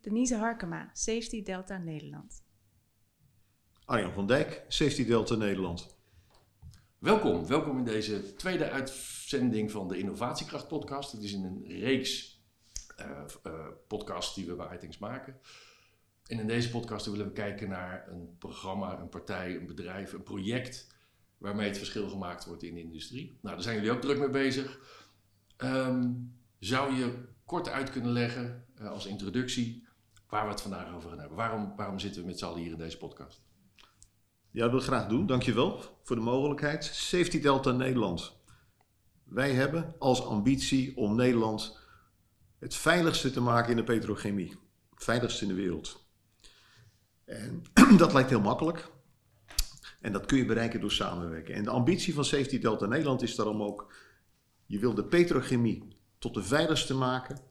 Denise Harkema, Safety Delta Nederland. Arjan van Dijk, Safety Delta Nederland. Welkom, welkom in deze tweede uitzending van de Innovatiekracht podcast. Het is een reeks uh, uh, podcasts die we bij maken. En in deze podcast willen we kijken naar een programma, een partij, een bedrijf, een project waarmee het verschil gemaakt wordt in de industrie. Nou, daar zijn jullie ook druk mee bezig. Um, zou je kort uit kunnen leggen uh, als introductie waar we het vandaag over gaan hebben. Waarom, waarom zitten we met z'n allen hier in deze podcast? Ja, dat wil ik graag doen. Dankjewel voor de mogelijkheid. Safety Delta Nederland. Wij hebben als ambitie om Nederland het veiligste te maken in de petrochemie. Het veiligste in de wereld. En dat lijkt heel makkelijk. En dat kun je bereiken door samenwerken. En de ambitie van Safety Delta Nederland is daarom ook: je wil de petrochemie tot de veiligste maken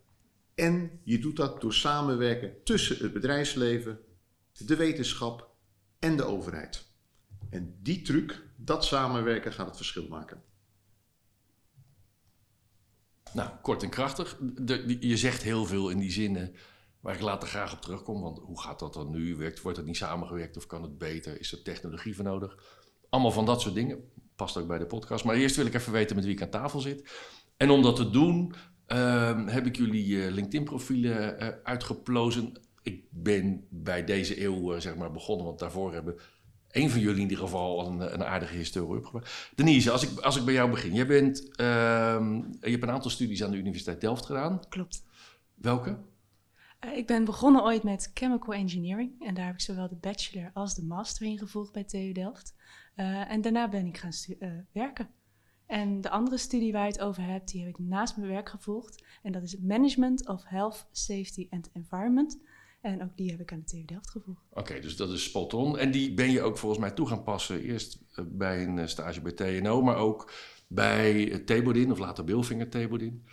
en je doet dat door samenwerken tussen het bedrijfsleven, de wetenschap en de overheid. En die truc, dat samenwerken, gaat het verschil maken. Nou, kort en krachtig. De, je zegt heel veel in die zinnen waar ik later graag op terugkom. Want hoe gaat dat dan nu? Werkt, wordt het niet samengewerkt of kan het beter? Is er technologie voor nodig? Allemaal van dat soort dingen. Past ook bij de podcast. Maar eerst wil ik even weten met wie ik aan tafel zit. En om dat te doen, Ehm, heb ik jullie eh, LinkedIn-profielen uh, uitgeplozen. Ik ben bij deze eeuw uh, zeg maar begonnen, want daarvoor hebben een van jullie in ieder geval een, een aardige historie opgebouwd. Denise, als ik, als ik bij jou begin. Jij bent, ehm, je hebt een aantal studies aan de Universiteit Delft gedaan. Klopt. Welke? ik ben begonnen ooit met Chemical Engineering. En daar heb ik zowel de bachelor als de master in gevolgd bij TU Delft. en daarna ben ik gaan werken. En de andere studie waar je het over hebt, die heb ik naast mijn werk gevolgd. En dat is Management of Health, Safety and Environment. En ook die heb ik aan de TU Delft gevolgd. Oké, dus dat is spot on. En die ben je ook volgens mij toe gaan passen. Eerst eh, bij een eh, stage bij TNO, maar ook bij Thebodin of later Bilfinger Thebodin.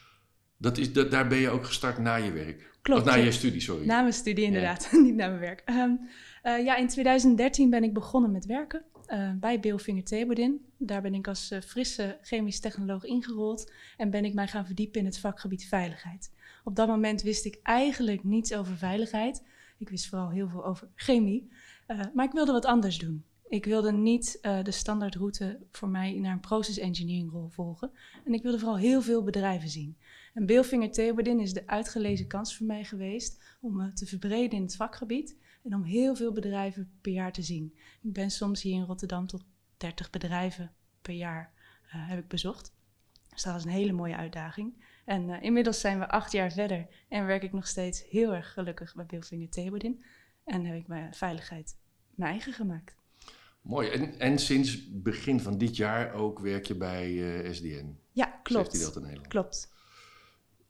Dat is, dat, daar ben je ook gestart na je werk? Klopt. Of na je studie, sorry. Na mijn studie inderdaad, niet na mijn werk. Um, uh, ja, in 2013 ben ik begonnen met werken uh, bij Bilfinger Thebodin. Daar ben ik als uh, frisse chemisch technoloog ingerold en ben ik mij gaan verdiepen in het vakgebied veiligheid. Op dat moment wist ik eigenlijk niets over veiligheid. Ik wist vooral heel veel over chemie, maar ik wilde wat anders doen. Ik wilde niet de standaardroute voor mij naar een process engineering rol volgen. En ik wilde vooral heel veel bedrijven zien. En Bilfinger Thebodin is de uitgelezen kans voor mij geweest om me te verbreden in het vakgebied en om heel veel bedrijven per jaar te zien. Ik ben soms hier in Rotterdam tot 30 bedrijven per jaar uh, heb ik bezocht. Dus dat was een hele mooie uitdaging. En uh, inmiddels zijn we acht jaar verder en werk ik nog steeds heel erg gelukkig bij Bilfinger Thebodin. En heb ik mijn veiligheid mijn eigen gemaakt. Mooi. En, en sinds begin van dit jaar ook werk je bij uh, SDN? Ja, klopt. Zegt dat in Nederland? Klopt.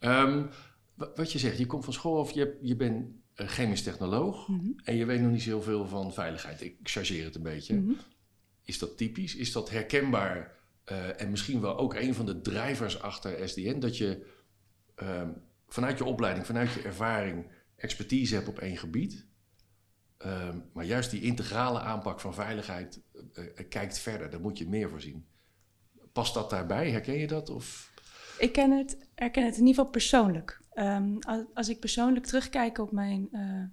Um, wat je zegt, je komt van school of je, je bent een chemisch technoloog mm -hmm. en je weet nog niet zoveel van veiligheid. Ik chargeer het een beetje. Mm -hmm. Is dat typisch? Is dat herkenbaar? Uh, en misschien wel ook een van de drijvers achter SDN, dat je uh, vanuit je opleiding, vanuit je ervaring, expertise hebt op één gebied. Uh, maar juist die integrale aanpak van veiligheid eh, kijkt verder. Daar moet je meer voor zien. Past dat daarbij? Herken je dat? Of? Ik ken het, herken het in ieder geval persoonlijk. Um, als, ik persoonlijk terugkijk op mijn uh,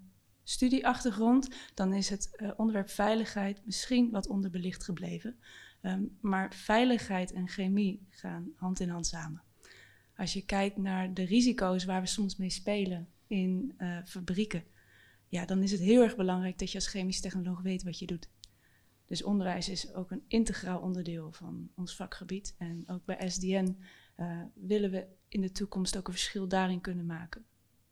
studieachtergrond, dan is het uh, onderwerp veiligheid misschien wat onderbelicht gebleven. Um, maar veiligheid en chemie gaan hand in hand samen. Als je kijkt naar de risico's waar we soms mee spelen in uh, fabrieken, ja, dan is het heel erg belangrijk dat je als chemisch technoloog weet wat je doet. Dus onderwijs is ook een integraal onderdeel van ons vakgebied. En ook bij SDN willen we in de toekomst ook een verschil daarin kunnen maken.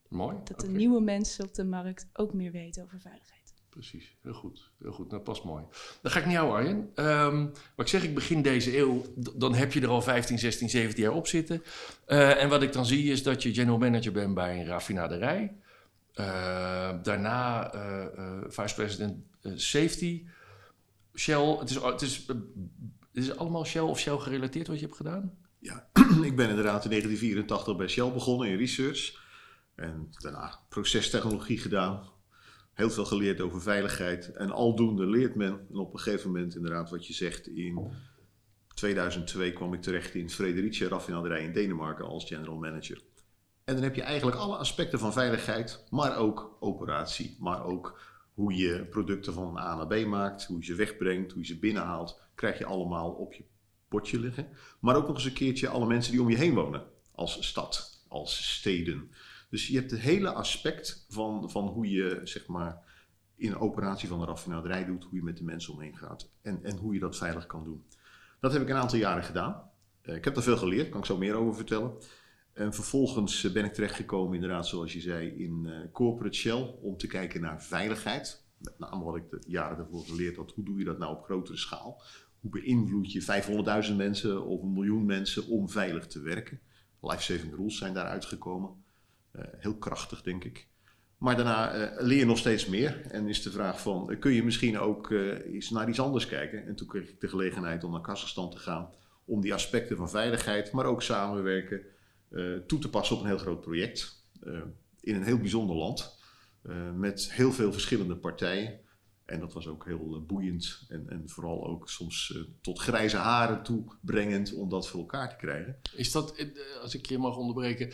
Mooi. Dat de nieuwe mensen op de markt ook meer weten over veiligheid. Precies, heel goed. Heel goed, dat past mooi. Dan ga ik naar jou, Arjen. Um, wat ik zeg, ik begin deze eeuw, dan heb je er al 15, 16, 17 jaar op zitten. Uh, en wat ik dan zie is dat je general manager bent bij een raffinaderij. daarna vice-president safety. Shell, het is, het, is, het is allemaal Shell of Shell gerelateerd wat je hebt gedaan? Ja, ik ben inderdaad in 1984 bij Shell begonnen in research. En daarna procestechnologie gedaan. Heel veel geleerd over veiligheid. En aldoende leert men. En op een gegeven moment, inderdaad, wat je zegt, in 2002 kwam ik terecht in Fredericia raffinaderij in Denemarken als general manager. En dan heb je eigenlijk alle aspecten van veiligheid, maar ook operatie, maar ook hoe je producten van A naar B maakt, hoe je ze wegbrengt, hoe je ze binnenhaalt, krijg je allemaal op je bordje liggen. Maar ook nog eens een keertje alle mensen die om je heen wonen, als stad, als steden. Dus je hebt het hele aspect van, van hoe je zeg maar, in een operatie van een raffinaderij doet, hoe je met de mensen omheen gaat en, en hoe je dat veilig kan doen. Dat heb ik een aantal jaren gedaan. Uh, ik heb er veel geleerd, kan ik zo meer over vertellen. En vervolgens eh, ben ik terechtgekomen, inderdaad, zoals je zei, in uh, Corporate Shell om te kijken naar veiligheid. Met name wat ik de jaren daarvoor geleerd had, hoe doe je dat nou op grotere schaal? Hoe beïnvloed je 500.000 mensen of een miljoen mensen om veilig te werken? Life-saving rules zijn daaruit gekomen. Uh, heel krachtig, denk ik. Maar daarna uh, leer je nog steeds meer. En is de vraag van, kun je misschien ook eens naar iets anders kijken? En toen kreeg ik de gelegenheid om naar Kazachstan te gaan. Om die aspecten van veiligheid, maar ook samenwerken toe te passen op een heel groot project. In een heel bijzonder land. Met heel veel verschillende partijen. En dat was ook heel boeiend. En, en vooral ook soms tot grijze haren toe brengend om dat voor elkaar te krijgen. Is dat, als ik je mag onderbreken.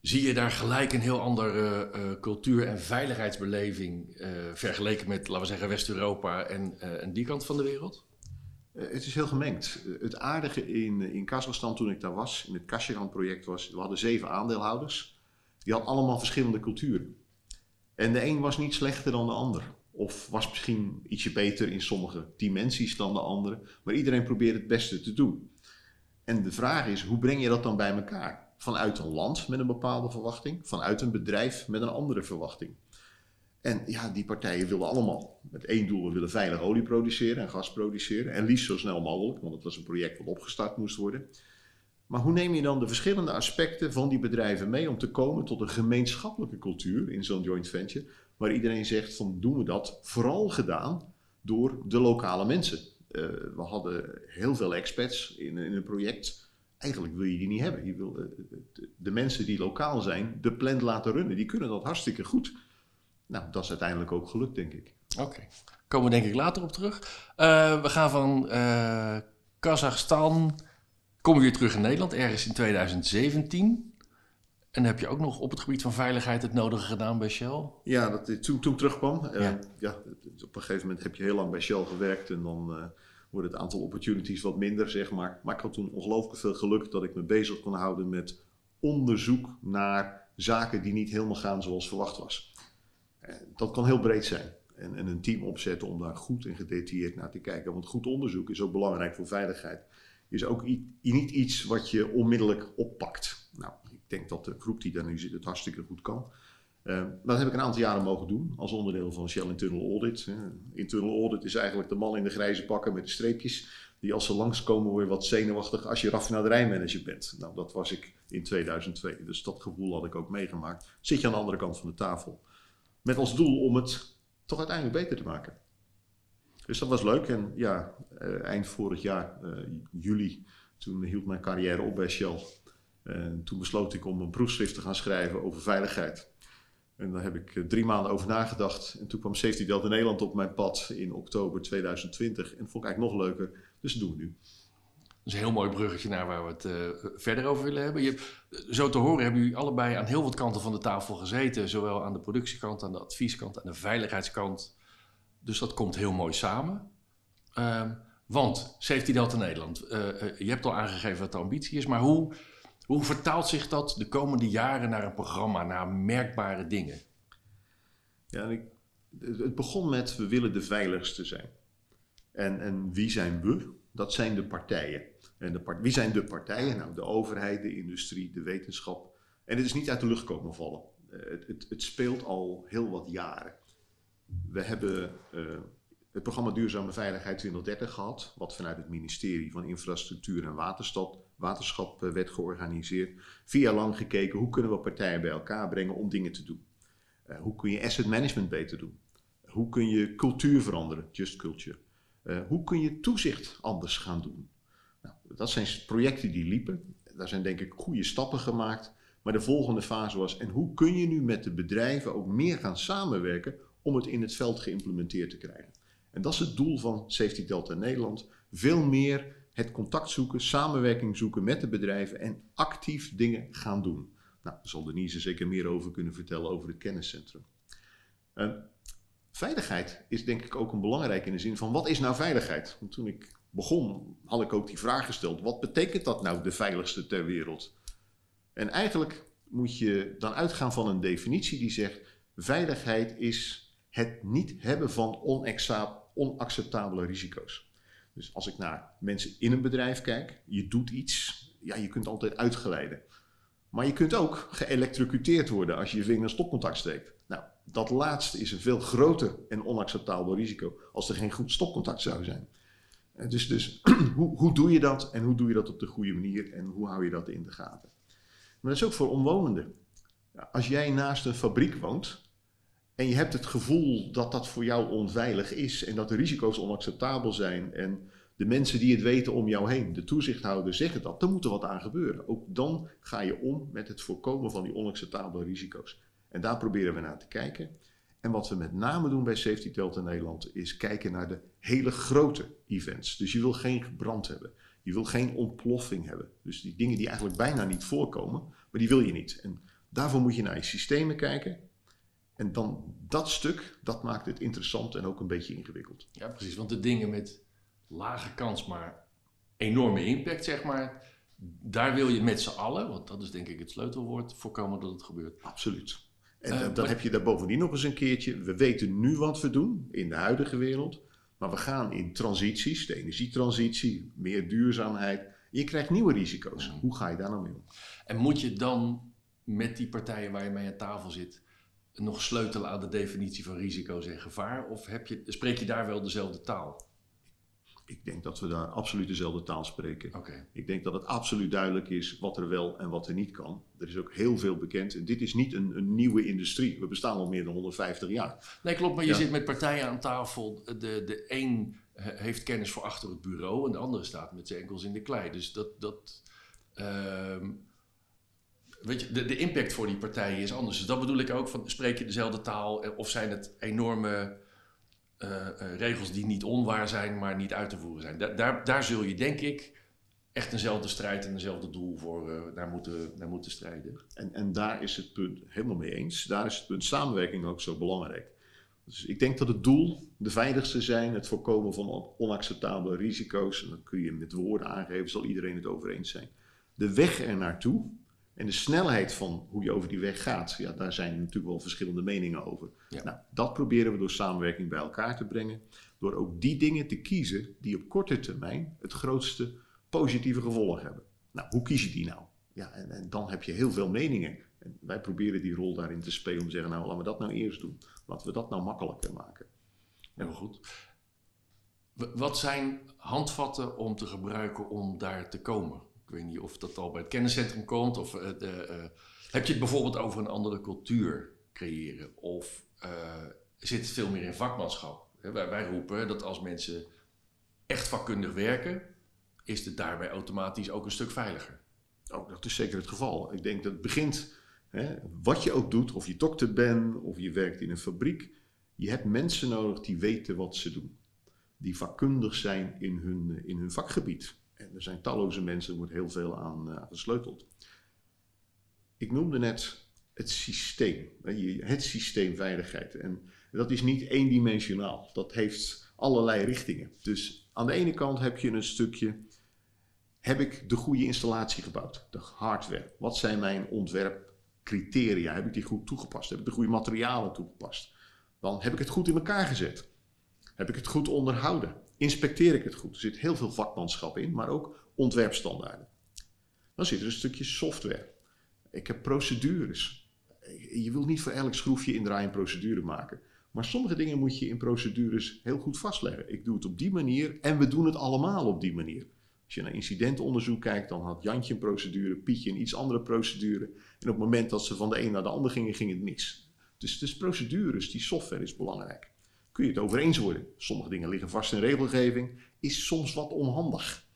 Zie je daar gelijk een heel andere cultuur- en veiligheidsbeleving vergeleken met, laten we zeggen, West-Europa en, en die kant van de wereld? Het is heel gemengd. Het aardige in, in Kazachstan toen ik daar was, in het Kashigan-project was, we hadden zeven aandeelhouders. Die hadden allemaal verschillende culturen. En de een was niet slechter dan de ander. Of was misschien ietsje beter in sommige dimensies dan de andere. Maar iedereen probeerde het beste te doen. En de vraag is, hoe breng je dat dan bij elkaar? Vanuit een land met een bepaalde verwachting, vanuit een bedrijf met een andere verwachting. En ja, die partijen wilden allemaal met één doel, we willen veilig olie produceren en gas produceren. En liefst zo snel mogelijk, want het was een project wat opgestart moest worden. Maar hoe neem je dan de verschillende aspecten van die bedrijven mee om te komen tot een gemeenschappelijke cultuur in zo'n joint venture, waar iedereen zegt van doen we dat vooral gedaan door de lokale mensen. Uh, we hadden heel veel expats in, in een project. Eigenlijk wil je die niet hebben. Je wil de, de, mensen die lokaal zijn de plant laten runnen. Die kunnen dat hartstikke goed. Nou, dat is uiteindelijk ook gelukt, denk ik. Oké, okay. komen we denk ik later op terug. Uh, we gaan van Kazachstan, komen we weer terug in Nederland, ergens in 2017. En heb je ook nog op het gebied van veiligheid het nodige gedaan bij Shell? Ja, dat, toen, toen terugkwam. Ja. Uh, ja. op een gegeven moment heb je heel lang bij Shell gewerkt en dan wordt het aantal opportunities wat minder, zeg maar. Maar ik had toen ongelooflijk veel geluk dat ik me bezig kon houden met onderzoek naar zaken die niet helemaal gaan zoals verwacht was. Dat kan heel breed zijn. En, en, een team opzetten om daar goed en gedetailleerd naar te kijken. Want goed onderzoek is ook belangrijk voor veiligheid. Is ook niet iets wat je onmiddellijk oppakt. Ik denk dat de groep die daar nu zit het hartstikke goed kan. Uh, dat heb ik een aantal jaren mogen doen als onderdeel van Shell Internal Audit. internal Audit is eigenlijk de man in de grijze pakken met de streepjes. Die als ze langskomen weer wat zenuwachtig als je raffinaderijmanager bent. Nou, dat was ik in 2002. Dus dat gevoel had ik ook meegemaakt. Zit je aan de andere kant van de tafel. Met als doel om het toch uiteindelijk beter te maken. Dus dat was leuk. En ja, uh, eind vorig jaar, uh, juli, toen hield mijn carrière op bij Shell. En toen besloot ik om een proefschrift te gaan schrijven over veiligheid. En daar heb ik uh, drie maanden over nagedacht. En toen kwam Safety Delta Nederland op mijn pad in oktober 2020. En dat vond ik eigenlijk nog leuker. Dus dat doen we nu. Dat is een heel mooi bruggetje naar waar we het uh, verder over willen hebben. Je, zo te horen hebben jullie allebei aan heel wat kanten van de tafel gezeten. Zowel aan de productiekant, aan de advieskant, aan de veiligheidskant. Dus dat komt heel mooi samen. Uh, want Safety Delta Nederland, je hebt al aangegeven wat de ambitie is. Maar hoe, hoe vertaalt zich dat de komende jaren naar een programma, naar merkbare dingen? Ja, ik, het begon met we willen de veiligste zijn. En, en wie zijn we? Dat zijn de partijen. En de wie zijn de partijen? Nou, de overheid, de industrie, de wetenschap. En het is niet uit de lucht komen vallen. Uh, het, het, het, speelt al heel wat jaren. We hebben uh, het programma Duurzame Veiligheid 2030 gehad, wat vanuit het ministerie van Infrastructuur en Waterstad, Waterschap uh, werd georganiseerd. Vier jaar lang gekeken hoe kunnen we partijen bij elkaar brengen om dingen te doen. Uh, hoe kun je asset management beter doen? Hoe kun je cultuur veranderen, just culture? Uh, hoe kun je toezicht anders gaan doen? Nou, dat zijn projecten die liepen. Daar zijn denk ik goede stappen gemaakt. Maar de volgende fase was, en hoe kun je nu met de bedrijven ook meer gaan samenwerken om het in het veld geïmplementeerd te krijgen? En dat is het doel van Safety Delta Nederland. Veel meer het contact zoeken, samenwerking zoeken met de bedrijven en actief dingen gaan doen. Nou, daar zal Denise zeker meer over kunnen vertellen over het kenniscentrum. Uh, veiligheid is denk ik ook een belangrijk in de zin van wat is nou veiligheid? Want toen ik begon had ik ook die vraag gesteld, wat betekent dat nou de veiligste ter wereld? En eigenlijk moet je dan uitgaan van een definitie die zegt: veiligheid is het niet hebben van onacceptabele risico's. Dus als ik naar mensen in een bedrijf kijk, je doet iets, ja, je kunt altijd uitgeleiden. Maar je kunt ook geëlectrocuteerd worden als je je vinger in stopcontact steekt. Nou, dat laatste is een veel groter en onacceptabel risico als er geen goed stopcontact zou zijn. Dus, dus hoe, hoe doe je dat en hoe doe je dat op de goede manier en hoe hou je dat in de gaten? Maar dat is ook voor omwonenden. Als jij naast een fabriek woont en je hebt het gevoel dat dat voor jou onveilig is en dat de risico's onacceptabel zijn en de mensen die het weten om jou heen, de toezichthouders, zeggen dat, dan moet er wat aan gebeuren. Ook dan ga je om met het voorkomen van die onacceptabele risico's. En daar proberen we naar te kijken. En wat we met name doen bij Safety Delta Nederland is kijken naar de hele grote events. Dus je wil geen brand hebben. Je wil geen ontploffing hebben. Dus die dingen die eigenlijk bijna niet voorkomen, maar die wil je niet. En daarvoor moet je naar je systemen kijken. En dan dat stuk, dat maakt het interessant en ook een beetje ingewikkeld. Ja, precies. Want de dingen met lage kans, maar enorme impact, zeg maar. Daar wil je met z'n allen, want dat is denk ik het sleutelwoord, voorkomen dat het gebeurt. Absoluut. En uh, dan heb je daar bovendien nog eens een keertje. We weten nu wat we doen in de huidige wereld. Maar we gaan in transities, de energietransitie, meer duurzaamheid. Je krijgt nieuwe risico's. Hoe ga je daar nou mee om? En moet je dan met die partijen waar je mee aan tafel zit nog sleutelen aan de definitie van risico's en gevaar? Of heb je, spreek je daar wel dezelfde taal? Ik denk dat we daar absoluut dezelfde taal spreken. Ik denk dat het absoluut duidelijk is wat er wel en wat er niet kan. Er is ook heel veel bekend. En dit is niet een, een nieuwe industrie. We bestaan al meer dan 150 jaar. Nee, klopt. Maar je zit met partijen aan tafel. De, de een heeft kennis voor achter het bureau en de andere staat met zijn enkels in de klei. Dus dat. dat uh, weet je, de, de impact voor die partijen is anders. Dus dat bedoel ik ook. Van, spreek je dezelfde taal of zijn het enorme uh, regels die niet onwaar zijn, maar niet uit te voeren zijn. Da daar, daar zul je, denk ik, echt eenzelfde strijd en eenzelfde doel voor uh, naar, moeten, naar moeten strijden. En, en daar is het punt helemaal mee eens. Daar is het punt samenwerking ook zo belangrijk. Dus ik denk dat het doel de veiligste zijn, het voorkomen van onacceptabele risico's. En dan kun je met woorden aangeven, zal iedereen het over eens zijn. De weg er naartoe, en de snelheid van hoe je over die weg gaat, ja, daar zijn natuurlijk wel verschillende meningen over. Nou, dat proberen we door samenwerking bij elkaar te brengen. Door ook die dingen te kiezen die op korte termijn het grootste positieve gevolg hebben. Nou, hoe kies je die nou? Ja, en, en dan heb je heel veel meningen. En wij proberen die rol daarin te spelen om te zeggen, nou laten we dat nou eerst doen. Laten we dat nou makkelijker maken. Heel goed. Wat zijn handvatten om te gebruiken om daar te komen? Ik weet niet of dat al bij het kenniscentrum komt. Of uh, de, uh, heb je het bijvoorbeeld over een andere cultuur creëren? Of uh, zit het veel meer in vakmanschap? wij, wij, roepen dat als mensen echt vakkundig werken, is het daarbij automatisch ook een stuk veiliger. Oh, dat is zeker het geval. Ik denk dat het begint, hè, wat je ook doet, of je dokter bent of je werkt in een fabriek, je hebt mensen nodig die weten wat ze doen. Die vakkundig zijn in hun, in hun vakgebied. Er zijn talloze mensen, er wordt heel veel aan, uh, gesleuteld. Ik noemde net het systeem, het systeem veiligheid. En dat is niet eendimensionaal, dat heeft allerlei richtingen. Dus aan de ene kant heb je een stukje, heb ik de goede installatie gebouwd, de hardware. Wat zijn mijn ontwerpcriteria? Heb ik die goed toegepast? Heb ik de goede materialen toegepast? Dan heb ik het goed in elkaar gezet. Heb ik het goed onderhouden? Inspecteer ik het goed. Er zit heel veel vakmanschap in, maar ook ontwerpstandaarden. Dan zit er een stukje software. Ik heb procedures. Je wilt niet voor elk schroefje indraaien procedure maken. Maar sommige dingen moet je in procedures heel goed vastleggen. Ik doe het op die manier en we doen het allemaal op die manier. Als je naar incidentonderzoek kijkt, dan had Jantje een procedure, Pietje een iets andere procedure. En op het moment dat ze van de een naar de ander gingen, ging het mis. Dus, dus procedures, die software is belangrijk. Kun je het over eens worden? Sommige dingen liggen vast in regelgeving, is soms wat onhandig.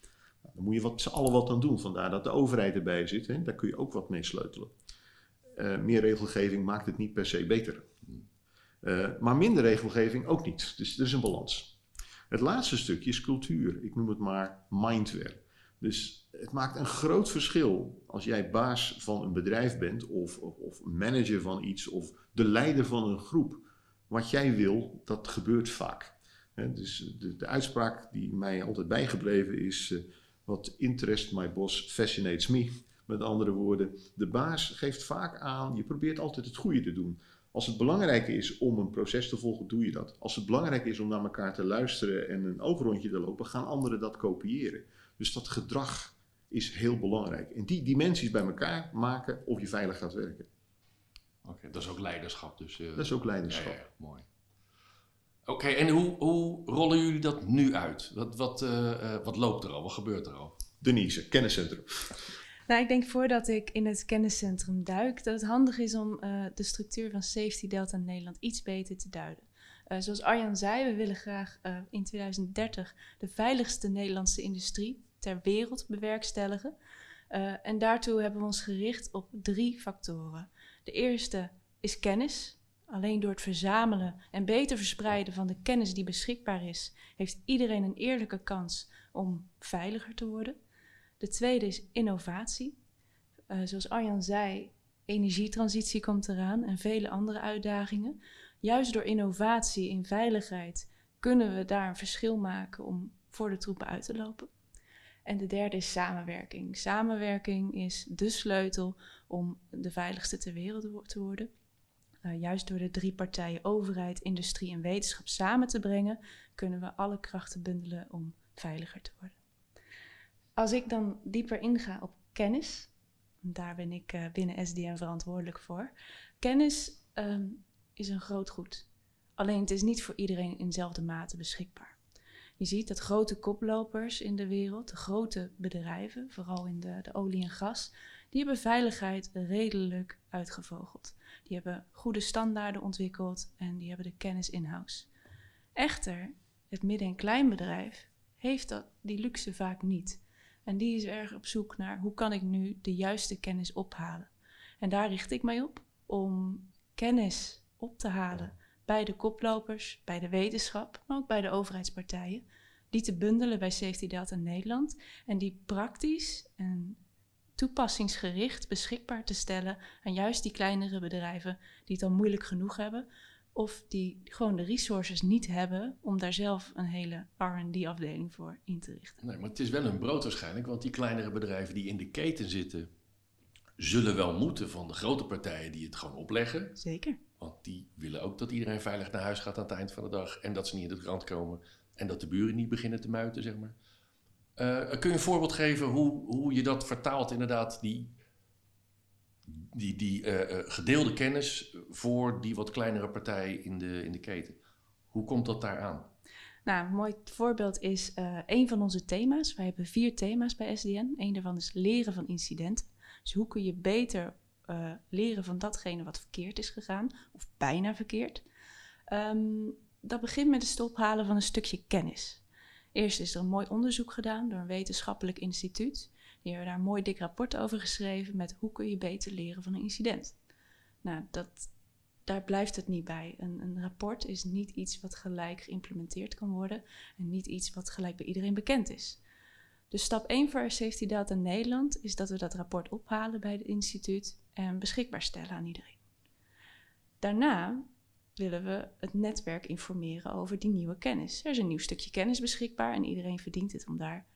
Nou, dan moet je wat, z'n allen wat aan doen, vandaar dat de overheid erbij zit. Hè? Daar kun je ook wat mee sleutelen. Uh, meer regelgeving maakt het niet per se beter. Uh, maar minder regelgeving ook niet. Dus er is een balans. Het laatste stukje is cultuur. Ik noem het maar mindware. Dus het maakt een groot verschil als jij baas van een bedrijf bent, of, of, manager van iets, of de leider van een groep. Wat jij wil, dat gebeurt vaak. dus de, de, uitspraak die mij altijd bijgebleven is: uh, What interest my boss fascinates me. Met andere woorden, de baas geeft vaak aan, je probeert altijd het goede te doen. Als het belangrijk is om een proces te volgen, doe je dat. Als het belangrijk is om naar elkaar te luisteren en een overrondje te lopen, gaan anderen dat kopiëren. Dus dat gedrag is heel belangrijk. En die dimensies bij elkaar maken of je veilig gaat werken. Oké, dat is ook leiderschap dus. Uh, dat is ook leiderschap. Ja, ja, mooi. Oké, en hoe, hoe rollen jullie dat nu uit? Wat, wat, uh, wat loopt er al? Wat gebeurt er al? Denise, kenniscentrum. Nou, ik denk voordat ik in het kenniscentrum duik, dat het handig is om uh, de structuur van Safety Delta Nederland iets beter te duiden. Uh, zoals Arjan zei, we willen graag uh, in 2030 de veiligste Nederlandse industrie ter wereld bewerkstelligen. en daartoe hebben we ons gericht op drie factoren. De eerste is kennis. Alleen door het verzamelen en beter verspreiden van de kennis die beschikbaar is, heeft iedereen een eerlijke kans om veiliger te worden. De tweede is innovatie. Uh, zoals Arjan zei, energietransitie komt eraan en vele andere uitdagingen. Juist door innovatie in veiligheid kunnen we daar een verschil maken om voor de troepen uit te lopen. En de derde is samenwerking. Samenwerking is de sleutel om de veiligste ter wereld te worden. Uh, juist door de drie partijen overheid, industrie en wetenschap samen te brengen, kunnen we alle krachten bundelen om veiliger te worden. Als ik dan dieper inga op kennis, daar ben ik uh, binnen SDN verantwoordelijk voor. Kennis um, is een groot goed. Alleen het is niet voor iedereen in dezelfde mate beschikbaar. Je ziet dat grote koplopers in de wereld, de grote bedrijven, vooral in de, de olie en gas, die hebben veiligheid redelijk uitgevogeld. Die hebben goede standaarden ontwikkeld en die hebben de kennis in-house. Echter, het midden- en kleinbedrijf heeft dat, die luxe vaak niet. En die is erg op zoek naar hoe kan ik nu de juiste kennis ophalen. En daar richt ik mij op om kennis op te halen bij de koplopers, bij de wetenschap, maar ook bij de overheidspartijen. Die te bundelen bij Safety Data Nederland en die praktisch en toepassingsgericht beschikbaar te stellen aan juist die kleinere bedrijven die het al moeilijk genoeg hebben of die gewoon de resources niet hebben om daar zelf een hele RD-afdeling voor in te richten. Nee, maar het is wel een brood waarschijnlijk, want die kleinere bedrijven die in de keten zitten, zullen wel moeten van de grote partijen die het gewoon opleggen. Zeker. Want die willen ook dat iedereen veilig naar huis gaat aan het eind van de dag en dat ze niet in de krant komen en dat de buren niet beginnen te muiten, zeg maar. Uh, kun je een voorbeeld geven hoe, hoe je dat vertaalt, inderdaad, die die, die uh, gedeelde kennis voor die wat kleinere partij in de, in de keten. Hoe komt dat daar aan? Nou, een mooi voorbeeld is een van onze thema's. Wij hebben vier thema's bij SDN. Eén daarvan is leren van incidenten. Dus hoe kun je beter leren van datgene wat verkeerd is gegaan, of bijna verkeerd. Um, dat begint met het stophalen van een stukje kennis. Eerst is er een mooi onderzoek gedaan door een wetenschappelijk instituut. Die hebben daar een mooi dik rapport over geschreven met hoe kun je beter leren van een incident. Nou, dat, daar blijft het niet bij. Een, een rapport is niet iets wat gelijk geïmplementeerd kan worden en niet iets wat gelijk bij iedereen bekend is. Dus stap 1 voor Safety Data Nederland is dat we dat rapport ophalen bij het instituut en beschikbaar stellen aan iedereen. Daarna willen we het netwerk informeren over die nieuwe kennis. Er is een nieuw stukje kennis beschikbaar en iedereen verdient het om daar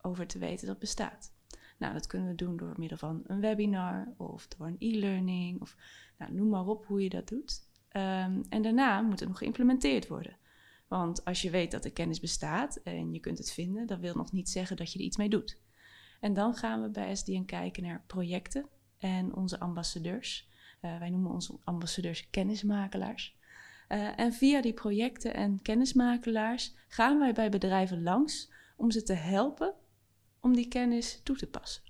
over te weten dat bestaat. Nou, dat kunnen we doen door middel van een webinar of door een e-learning of nou, noem maar op hoe je dat doet. Um, en daarna moet het nog geïmplementeerd worden. Want als je weet dat de kennis bestaat en je kunt het vinden, dat wil nog niet zeggen dat je er iets mee doet. En dan gaan we bij SDN kijken naar projecten en onze ambassadeurs. Uh, wij noemen onze ambassadeurs kennismakelaars. Uh, en via die projecten en kennismakelaars gaan wij bij bedrijven langs om ze te helpen om die kennis toe te passen.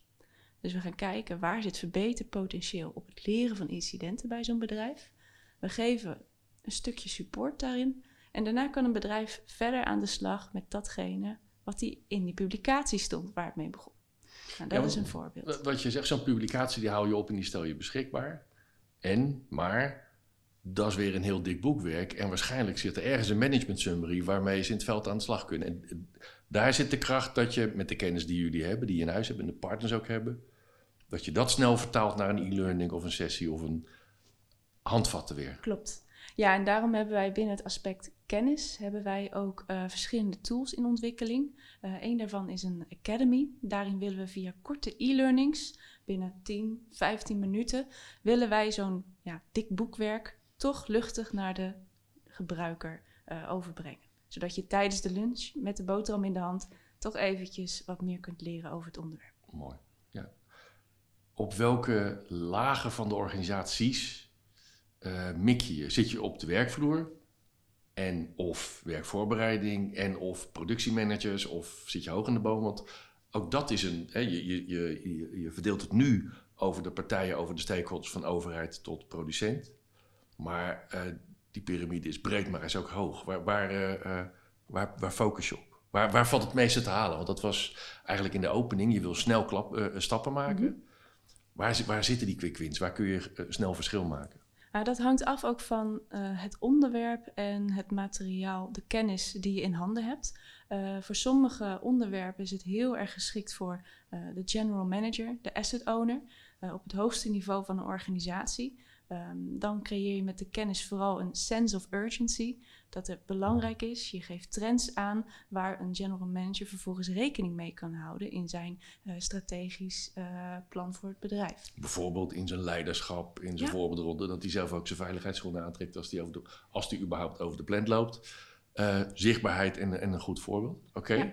Dus we gaan kijken waar zit verbeterpotentieel op het leren van incidenten bij zo'n bedrijf. We geven een stukje support daarin. En daarna kan een bedrijf verder aan de slag met datgene wat die in die publicatie stond waar het mee begon. Nou, dat Ja, is een voorbeeld. Wat je zegt, zo'n publicatie die hou je op en die stel je beschikbaar. En, maar, dat is weer een heel dik boekwerk. En waarschijnlijk zit er ergens een management summary waarmee ze in het veld aan de slag kunnen. En eh, daar zit de kracht dat je met de kennis die jullie hebben, die je in huis hebt en de partners ook hebben, dat je dat snel vertaalt naar een e-learning of een sessie of een handvatten weer. Klopt. Ja, en daarom hebben wij binnen het aspect kennis hebben wij ook eh, verschillende tools in ontwikkeling. Eh een daarvan is een academy. Daarin willen we via korte e-learnings, binnen 10, 15 minuten, willen wij zo'n ja, dik boekwerk toch luchtig naar de gebruiker eh, overbrengen. Zodat je tijdens de lunch met de boterham in de hand toch eventjes wat meer kunt leren over het onderwerp. Mooi. Ja. Op welke lagen van de organisaties eh, mik je? Zit je op de werkvloer? En of werkvoorbereiding en of productiemanagers of zit je hoog in de boom? Want ook dat is een. Hè, je, je, je, je, verdeelt het nu over de partijen, over de stakeholders van overheid tot producent. Maar eh, die piramide is breed, maar is ook hoog. Waar, waar, eh, eh, waar, waar focus je op? Waar, waar valt het meeste te halen? Want dat was eigenlijk in de opening. Je wil snel klap, stappen maken. waar, zi- waar zitten die quick wins? Waar kun je snel verschil maken? Nou, dat hangt af ook van eh, het onderwerp en het materiaal, de kennis die je in handen hebt. Eh, voor sommige onderwerpen is het heel erg geschikt voor eh, de general manager, de asset owner, op het hoogste niveau van een organisatie. Ehm, dan creëer je met de kennis vooral een sense of urgency, dat het belangrijk is. Je geeft trends aan waar een general manager vervolgens rekening mee kan houden in zijn eh, strategisch eh, plan voor het bedrijf. Bijvoorbeeld in zijn leiderschap, in zijn Ja. voorbeeldronde, dat hij zelf ook zijn veiligheidsschoenen aantrekt als hij, over de, als hij überhaupt over de plant loopt. Eh, zichtbaarheid en, en een goed voorbeeld. Oké. Ja.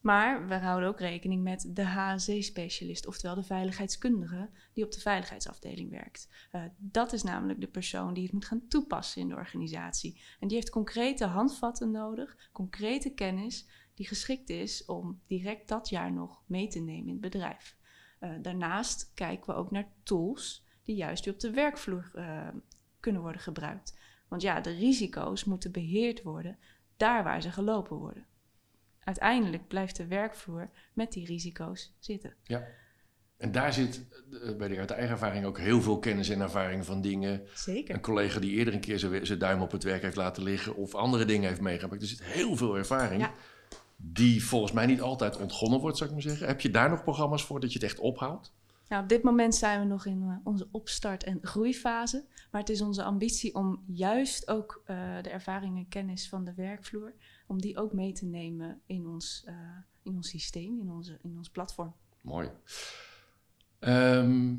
Maar we houden ook rekening met de HSE-specialist, oftewel de veiligheidskundige die op de veiligheidsafdeling werkt. Eh, dat is namelijk de persoon die het moet gaan toepassen in de organisatie. En die heeft concrete handvatten nodig, concrete kennis die geschikt is om direct dat jaar nog mee te nemen in het bedrijf. Eh, daarnaast kijken we ook naar tools die juist weer op de werkvloer eh, kunnen worden gebruikt. Want ja, de risico's moeten beheerd worden daar waar ze gelopen worden uiteindelijk blijft de werkvloer met die risico's zitten. En daar zit, eh, weet ik uit eigen ervaring, ook heel veel kennis en ervaring van dingen. Zeker. Een collega die eerder een keer zijn, duim op het werk heeft laten liggen of andere dingen heeft meegemaakt. Er zit heel veel ervaring Ja. die volgens mij niet altijd ontgonnen wordt, zou ik maar zeggen. Heb je daar nog programma's voor dat je het echt ophoudt? Nou, op dit moment zijn we nog in eh, onze opstart- en groeifase. Maar het is onze ambitie om juist ook eh, de ervaring en kennis van de werkvloer, om die ook mee te nemen in ons, eh, in ons systeem, in, onze, in ons platform. Mooi. Ehm,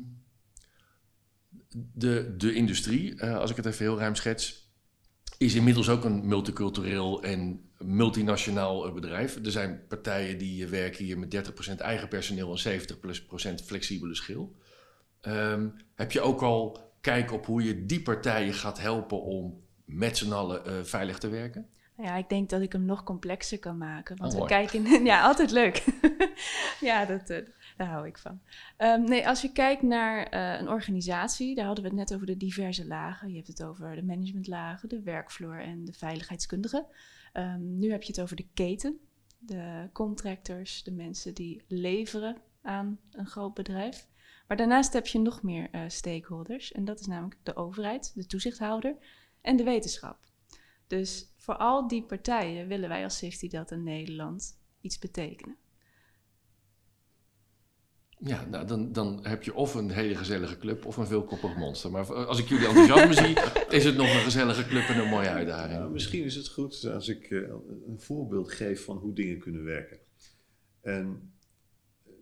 de, de industrie, eh, als ik het even heel ruim schets, is inmiddels ook een multicultureel en multinationaal eh, bedrijf. Er zijn partijen die werken hier met 30% eigen personeel en 70% plus procent flexibele schil. Ehm, heb je ook al kijk op hoe je die partijen gaat helpen om met z'n allen veilig te werken? Nou ja, ik denk dat ik hem nog complexer kan maken. Want Oh, we kijken. Ja, altijd leuk. ja, dat, eh, daar hou ik van. Ehm, nee, als je kijkt naar eh, een organisatie, daar hadden we het net over de diverse lagen. Je hebt het over de managementlagen, de werkvloer en de veiligheidskundige. Ehm, nu heb je het over de keten, de contractors, de mensen die leveren aan een groot bedrijf. Maar daarnaast heb je nog meer eh, stakeholders. En dat is namelijk de overheid, de toezichthouder en de wetenschap. Dus voor al die partijen willen wij als Safety Delta Nederland iets betekenen. Ja, nou, dan, dan heb je of een hele gezellige club of een veelkoppig monster. Maar als ik jullie enthousiasme zie, is het nog een gezellige club en een mooie uitdaging. Nou, misschien is het goed als ik eh, een voorbeeld geef van hoe dingen kunnen werken. En eh,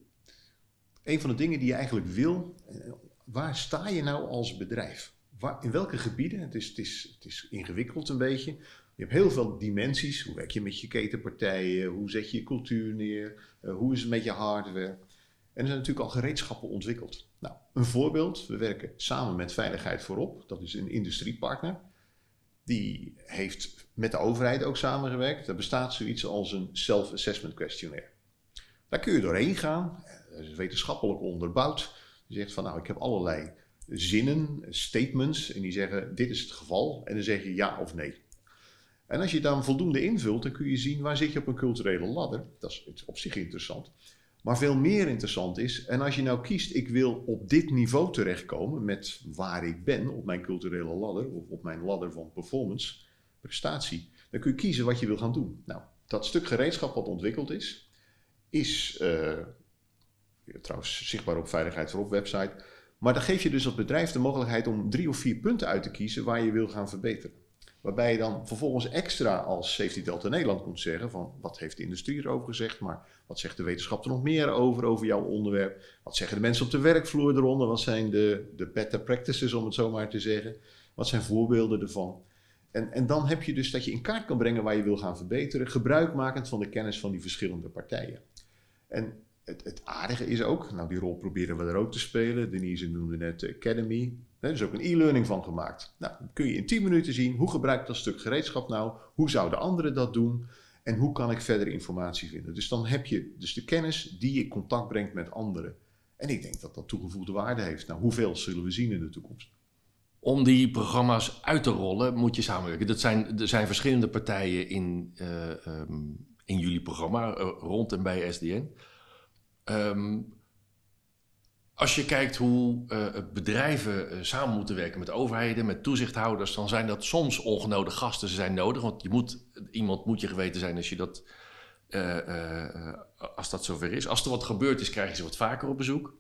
een van de dingen die je eigenlijk wil, eh, waar sta je nou als bedrijf? Waar, in welke gebieden? Het is, het, is, het is ingewikkeld een beetje. Je hebt heel veel dimensies. Hoe werk je met je ketenpartijen? Hoe zet je je cultuur neer? Eh, hoe is het met je hardware? En er zijn natuurlijk al gereedschappen ontwikkeld. Nou, een voorbeeld. We werken samen met Veiligheid Voorop. Dat is een industriepartner. Die heeft met de overheid ook samengewerkt. Er bestaat zoiets als een self-assessment questionnaire. Daar kun je doorheen gaan. Dat is wetenschappelijk onderbouwd. Je zegt van nou, ik heb allerlei zinnen, statements, en die zeggen: Dit is het geval. En dan zeg je ja of nee. En als je dan voldoende invult, dan kun je zien waar zit je op een culturele ladder. Dat is op zich interessant. Maar veel meer interessant is, en als je nou kiest, ik wil op dit niveau terechtkomen met waar ik ben op mijn culturele ladder, of op mijn ladder van performance, prestatie, dan kun je kiezen wat je wil gaan doen. Nou, dat stuk gereedschap wat ontwikkeld is, is uh, trouwens zichtbaar op Veiligheid voorop website. Maar dan geef je dus als bedrijf de mogelijkheid om drie of vier punten uit te kiezen waar je wil gaan verbeteren. Waarbij je dan vervolgens extra als Safety Delta Nederland moet zeggen van wat heeft de industrie erover gezegd, maar wat zegt de wetenschap er nog meer over, over jouw onderwerp? Wat zeggen de mensen op de werkvloer eronder? Wat zijn de, de better practices om het zo maar te zeggen? Wat zijn voorbeelden ervan? En, en dan heb je dus dat je in kaart kan brengen waar je wil gaan verbeteren, gebruikmakend van de kennis van die verschillende partijen. En het, het aardige is ook, nou die rol proberen we er ook te spelen. Denise noemde net Academy. Er is ook een e-learning van gemaakt. Nou, kun je in 10 minuten zien hoe gebruik ik dat stuk gereedschap nou? Hoe zouden anderen dat doen? En hoe kan ik verder informatie vinden? Dus dan heb je dus de kennis die je in contact brengt met anderen. En ik denk dat dat toegevoegde waarde heeft. Nou, hoeveel zullen we zien in de toekomst? Om die programma's uit te rollen moet je samenwerken. Dat zijn, er zijn verschillende partijen in, uh, um, in jullie programma, uh, rond en bij SDN. Um, als je kijkt hoe uh, bedrijven uh, samen moeten werken met overheden, met toezichthouders, dan zijn dat soms ongenode gasten. Ze zijn nodig, want je moet, iemand moet je geweten zijn als, je dat, uh, als dat zover is. Als er wat gebeurd is, krijg je ze wat vaker op bezoek.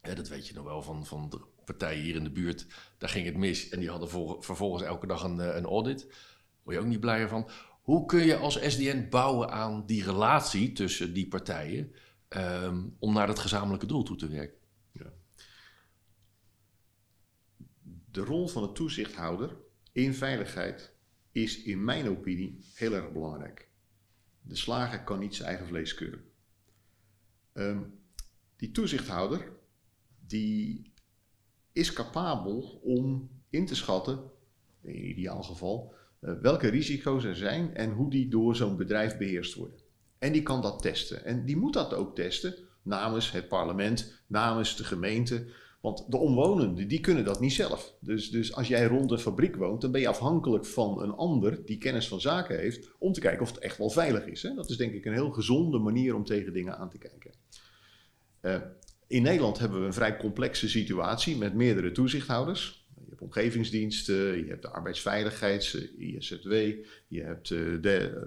dat weet je nog wel van, van de partijen hier in de buurt. Daar ging het mis en die hadden vervolgens elke dag een, een audit. Word je ook niet blijer van. Hoe kun je als SDN bouwen aan die relatie tussen die partijen um, om naar dat gezamenlijke doel toe te werken? De rol van de toezichthouder in veiligheid is in mijn opinie heel erg belangrijk. De slager kan niet zijn eigen vlees keuren. Um, die toezichthouder die is capabel om in te schatten, in ideaal geval, uh, welke risico's er zijn en hoe die door zo'n bedrijf beheerst worden. En die kan dat testen. En die moet dat ook testen namens het parlement, namens de gemeente, want de omwonenden, die kunnen dat niet zelf. Dus, dus als jij rond een fabriek woont, dan ben je afhankelijk van een ander die kennis van zaken heeft, om te kijken of het echt wel veilig is. Hè? Dat is denk ik een heel gezonde manier om tegen dingen aan te kijken. Uh, in Nederland hebben we een vrij complexe situatie met meerdere toezichthouders. Je hebt omgevingsdiensten, je hebt de arbeidsveiligheids, ISZW, je hebt eh, de,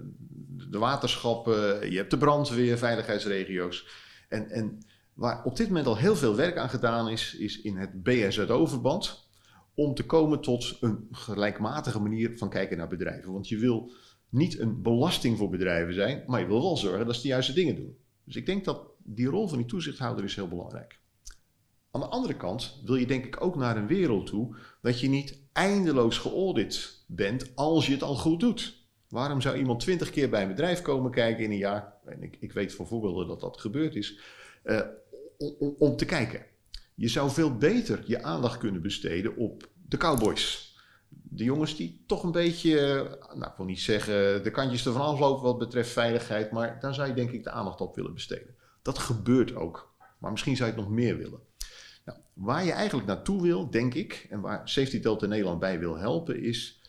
de waterschappen, je hebt de brandweer, veiligheidsregio's. En, en Waar op dit moment al heel veel werk aan gedaan is, is in het BSZO-verband. Om te komen tot een gelijkmatige manier van kijken naar bedrijven. Want je wil niet een belasting voor bedrijven zijn, maar je wil wel zorgen dat ze de juiste dingen doen. Dus ik denk dat die rol van die toezichthouder is heel belangrijk. Aan de andere kant wil je denk ik ook naar een wereld toe dat je niet eindeloos geaudit bent als je het al goed doet. Waarom zou iemand twintig keer bij een bedrijf komen kijken in een jaar? En ik, ik weet van voorbeelden dat dat gebeurd is. Uh, om, te kijken. Je zou veel beter je aandacht kunnen besteden op de cowboys. De jongens die toch een beetje, nou ik wil niet zeggen de kantjes ervan aflopen wat betreft veiligheid, maar daar zou je denk ik de aandacht op willen besteden. Dat gebeurt ook, maar misschien zou je het nog meer willen. Nou, waar je eigenlijk naartoe wil, denk ik, en waar Safety Delta Nederland bij wil helpen, is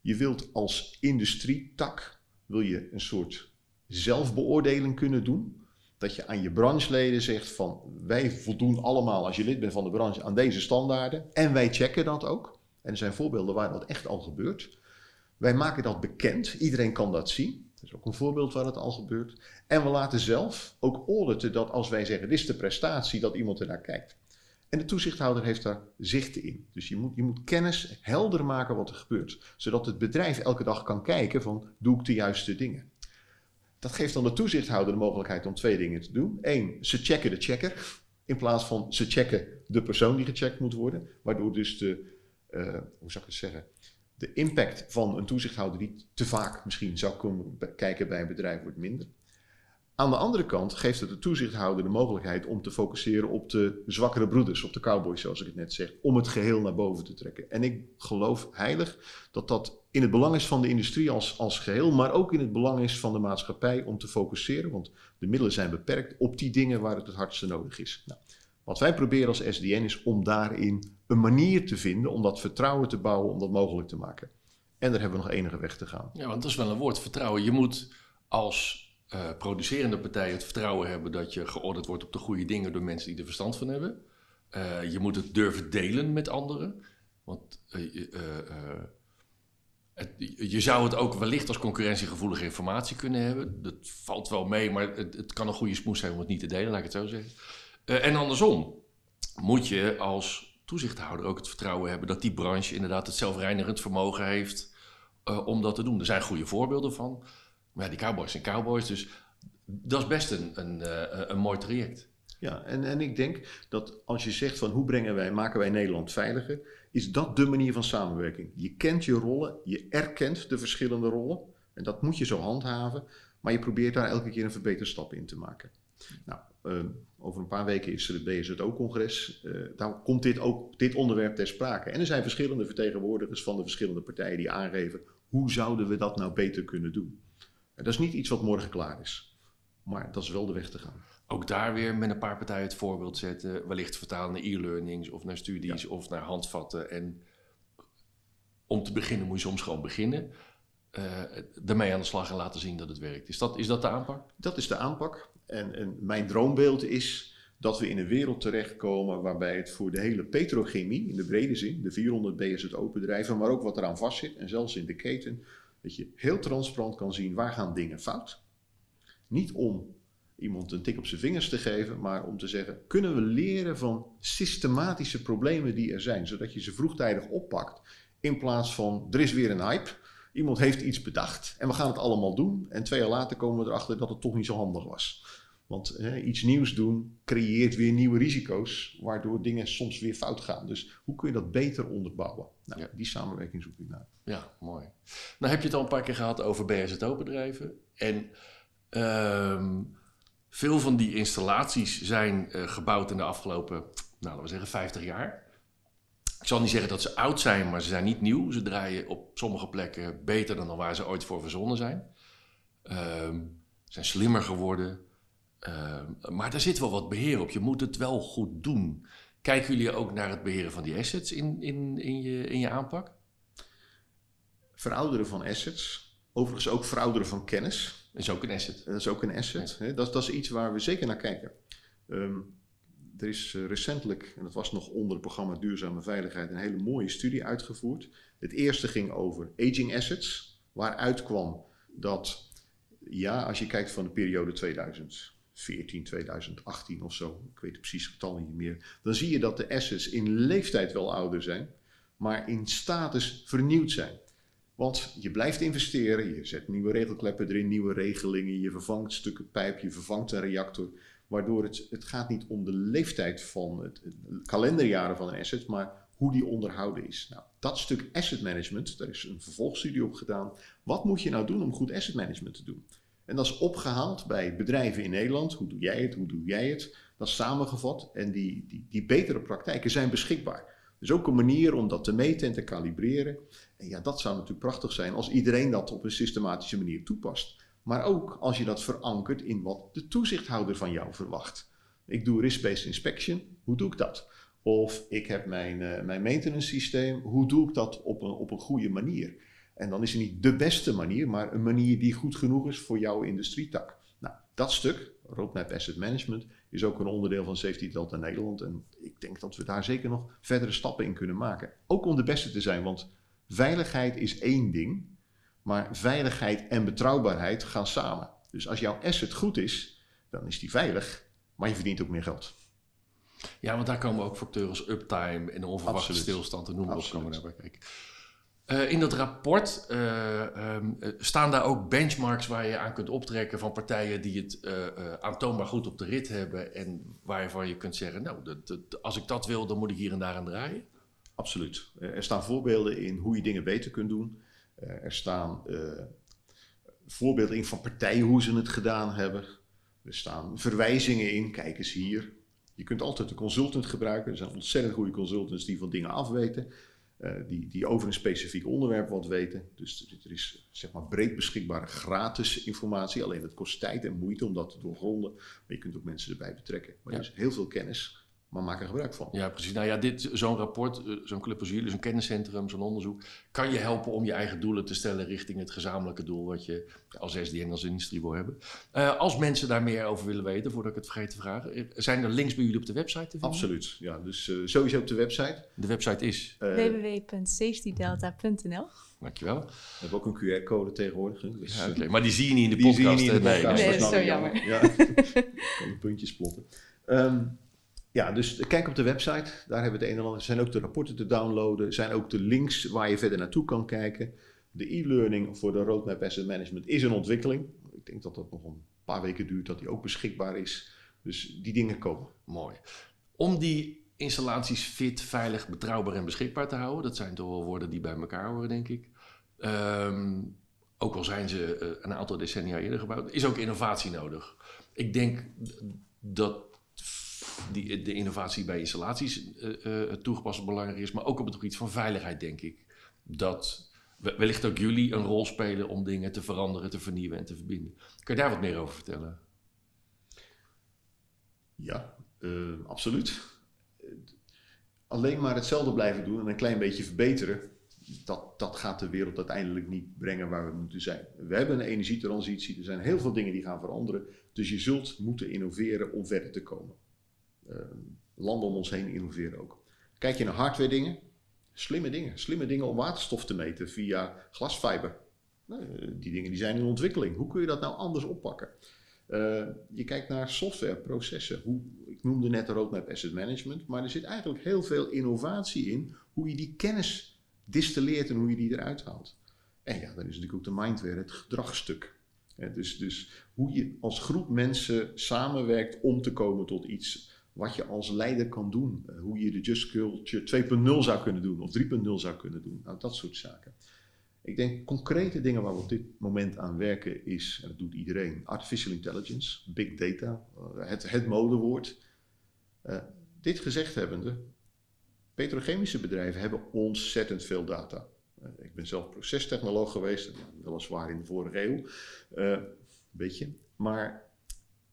je wilt als industrietak wil je een soort zelfbeoordeling kunnen doen dat je aan je brancheleden zegt van wij voldoen allemaal als je lid bent van de branche aan deze standaarden en wij checken dat ook. En er zijn voorbeelden waar dat echt al gebeurt. Wij maken dat bekend, iedereen kan dat zien. Dat is ook een voorbeeld waar het al gebeurt. En we laten zelf ook auditen dat als wij zeggen dit is de prestatie, dat iemand er naar kijkt. En de toezichthouder heeft daar zicht in. Dus je moet, je moet kennis helder maken wat er gebeurt. Zodat het bedrijf elke dag kan kijken van doe ik de juiste dingen. Dat geeft dan de toezichthouder de mogelijkheid om twee dingen te doen. Eén, ze checken de checker. In plaats van ze checken de persoon die gecheckt moet worden. Waardoor dus de, uh, hoe zou ik het zeggen, de impact van een toezichthouder die te vaak misschien zou kunnen kijken bij een bedrijf wordt minder. Aan de andere kant geeft het de toezichthouder de mogelijkheid om te focussen op de zwakkere broeders, op de cowboys zoals ik het net zeg, om het geheel naar boven te trekken. En ik geloof heilig dat dat in het belang is van de industrie als, als geheel, maar ook in het belang is van de maatschappij om te focussen, want de middelen zijn beperkt, op die dingen waar het het hardste nodig is. Nou, Wat wij proberen als SDN is om daarin een manier te vinden om dat vertrouwen te bouwen, om dat mogelijk te maken. En daar hebben we nog enige weg te gaan. Ja, want dat is wel een woord, vertrouwen. Je moet als uh, producerende partij het vertrouwen hebben dat je georderd wordt op de goede dingen door mensen die er verstand van hebben. Uh, je moet het durven delen met anderen. Want het, je zou het ook wellicht als concurrentiegevoelige informatie kunnen hebben. Dat valt wel mee, maar het, het, kan een goede smoes zijn om het niet te delen, laat ik het zo zeggen. en andersom moet je als toezichthouder ook het vertrouwen hebben dat die branche inderdaad het zelfreinigend vermogen heeft om dat te doen. Er zijn goede voorbeelden van. Maar ja, die cowboys zijn cowboys, dus dat is best een, een, een, een mooi traject. Ja, en, en ik denk dat als je zegt van hoe brengen wij, maken wij Nederland veiliger, is dat de manier van samenwerking. Je kent je rollen, je erkent de verschillende rollen en dat moet je zo handhaven, maar je probeert daar elke keer een verbeterstap in te maken. Nou, uh, over een paar weken is er het BSO-congres. Uh, eh, daar komt dit, ook, dit onderwerp ter sprake. En er zijn verschillende vertegenwoordigers van de verschillende partijen die aangeven hoe zouden we dat nou beter kunnen doen. Dat is niet iets wat morgen klaar is, maar dat is wel de weg te gaan ook daar weer met een paar partijen het voorbeeld zetten. Wellicht vertalen naar e-learnings of naar studies of naar handvatten. En om te beginnen moet je soms gewoon beginnen. Uh, ermee aan de slag en laten zien dat het werkt. Is dat, is dat de aanpak? Dat is de aanpak. En, en mijn droombeeld is dat we in een wereld terechtkomen waarbij het voor de hele petrochemie, in de brede zin, de 400 BSO-bedrijven, maar ook wat eraan vastzit en zelfs in de keten, dat je heel transparant kan zien waar gaan dingen fout. Niet om iemand een tik op zijn vingers te geven, maar om te zeggen: kunnen we leren van systematische problemen die er zijn, zodat je ze vroegtijdig oppakt, in plaats van er is weer een hype, iemand heeft iets bedacht en we gaan het allemaal doen, en twee jaar later komen we erachter dat het toch niet zo handig was. Want hè, iets nieuws doen creëert weer nieuwe risico's, waardoor dingen soms weer fout gaan. Dus hoe kun je dat beter onderbouwen? Nou, ja. Die samenwerking zoek ik naar. Ja, mooi. Nou heb je het al een paar keer gehad over BSO-bedrijven. En ehm, veel van die installaties zijn uh, gebouwd in de afgelopen, nou, laten we zeggen, 50 jaar. Ik zal niet zeggen dat ze oud zijn, maar ze zijn niet nieuw. Ze draaien op sommige plekken beter dan waar ze ooit voor verzonnen zijn. Uh, zijn slimmer geworden. Uh, maar daar zit wel wat beheer op. Je moet het wel goed doen. Kijken jullie ook naar het beheren van die assets in, in, in, je, in je aanpak? Verouderen van assets. Overigens ook verouderen van kennis. Dat is ook een asset. Dat is ook een asset. Dat, dat, is iets waar we zeker naar kijken. Um, er is uh, recentelijk, en dat was nog onder het programma Duurzame Veiligheid, een hele mooie studie uitgevoerd. Het eerste ging over aging assets, waaruit kwam dat, ja, als je kijkt van de periode 2014, 2018 of zo, ik weet het precies getal niet meer, dan zie je dat de assets in leeftijd wel ouder zijn, maar in status vernieuwd zijn. Want je blijft investeren, je zet nieuwe regelkleppen erin, nieuwe regelingen, je vervangt stukken pijp, je vervangt een reactor. Waardoor het, het gaat niet om de leeftijd van het, het kalenderjaren van een asset, maar hoe die onderhouden is. Nou, dat stuk asset management, daar is een vervolgstudie op gedaan. Wat moet je nou doen om goed asset management te doen? En dat is opgehaald bij bedrijven in Nederland. Hoe doe jij het? Hoe doe jij het? Dat is samengevat en die, die, die betere praktijken zijn beschikbaar. Dus ook een manier om dat te meten en te kalibreren. En ja, dat zou natuurlijk prachtig zijn als iedereen dat op een systematische manier toepast. Maar ook als je dat verankert in wat de toezichthouder van jou verwacht. Ik doe risk-based inspection, hoe doe ik dat? Of ik heb mijn, uh, mijn maintenance systeem, hoe doe ik dat op een, op een goede manier? En dan is het niet de beste manier, maar een manier die goed genoeg is voor jouw industrietak. Nou, dat stuk, Roadmap Asset Management, is ook een onderdeel van Safety Delta Nederland. En ik denk dat we daar zeker nog verdere stappen in kunnen maken. Ook om de beste te zijn, want Veiligheid is één ding, maar veiligheid en betrouwbaarheid gaan samen. Dus als jouw asset goed is, dan is die veilig, maar je verdient ook meer geld. Ja, want daar komen ook factoren als uptime en onverwachte stilstand en noem maar op komen naar kijken. Uh, in dat rapport uh, um, staan daar ook benchmarks waar je aan kunt optrekken van partijen die het uh, aantoonbaar goed op de rit hebben en waarvan je kunt zeggen, nou, als ik dat wil, dan moet ik hier en daar aan draaien. Absoluut. Er staan voorbeelden in hoe je dingen beter kunt doen. Eh, er staan voorbeelden in van partijen hoe ze het gedaan hebben. Er staan verwijzingen in. Kijk eens hier. Je kunt altijd een consultant gebruiken. Er zijn ontzettend goede consultants die van dingen afweten. Uh, die, die over een specifiek onderwerp wat weten. Dus er is zeg maar breed beschikbare gratis informatie. Alleen het kost tijd en moeite om dat te doorgronden. Maar je kunt ook mensen erbij betrekken. Maar ja. er is heel veel kennis maar maak er gebruik van. Ja, precies. Nou ja, dit, zo'n rapport, eh, zo'n club als jullie, zo'n kenniscentrum, zo'n onderzoek, kan je helpen om je eigen doelen te stellen richting het gezamenlijke doel wat je als SDN als industrie wil hebben. Uh, als mensen daar meer over willen weten, voordat ik het vergeet te vragen, eh, zijn er links bij jullie op de website te vinden? Absoluut, ja. Dus uh, sowieso op de website. De website is? Uh, www.safetydelta.nl Dankjewel. We hebben ook een QR-code tegenwoordig. Dus, ja, okay. Maar die zie je niet in de die podcast. Zie je niet in de podcast. Nee, nee, dat is zo jammer. Ja, kan de puntjes plotten. Um, ja, dus kijk op de website. Daar hebben we het een en ander. Er zijn ook de rapporten te downloaden. Er zijn ook de links waar je verder naartoe kan kijken. De e-learning voor de Roadmap Asset Management is een ontwikkeling. Ik denk dat dat nog een paar weken duurt dat die ook beschikbaar is. Dus die dingen komen. Mooi. Om die installaties fit, veilig, betrouwbaar en beschikbaar te houden. Dat zijn toch wel woorden die bij elkaar horen, denk ik. Um, ook al zijn ze uh, een aantal decennia eerder gebouwd, is ook innovatie nodig. Ik denk dat die, de innovatie bij installaties uh, uh, toegepast belangrijk is, maar ook op het gebied van veiligheid, denk ik. Dat wellicht ook jullie een rol spelen om dingen te veranderen, te vernieuwen en te verbinden. Kun je daar wat meer over vertellen? Ja, uh, absoluut. Alleen maar hetzelfde blijven doen en een klein beetje verbeteren, dat, dat gaat de wereld uiteindelijk niet brengen waar we moeten zijn. We hebben een energietransitie, er zijn heel veel dingen die gaan veranderen, dus je zult moeten innoveren om verder te komen. Ehm, landen om ons heen innoveren ook. Kijk je naar hardware dingen, slimme dingen. Slimme dingen om waterstof te meten via glasfiber. Nou, die dingen die zijn in ontwikkeling. Hoe kun je dat nou anders oppakken? Uh, je kijkt naar software, processen. Hoe, ik noemde net de roadmap asset management, maar er zit eigenlijk heel veel innovatie in hoe je die kennis distilleert en hoe je die eruit haalt. En ja, dan is natuurlijk ook de mindware, het gedragstuk. dus, dus hoe je als groep mensen samenwerkt om te komen tot iets wat je als leider kan doen. Eh, hoe je de Just Culture 2.0 zou kunnen doen of 3.0 zou kunnen doen. Nou, dat soort zaken. Ik denk concrete dingen waar we op dit moment aan werken is, en dat doet iedereen, artificial intelligence, big data, uh, het, modewoord. Uh, dit gezegd hebbende, petrochemische bedrijven hebben ontzettend veel data. Uh, ik ben zelf procestechnoloog geweest, weliswaar in de vorige eeuw, een beetje. Maar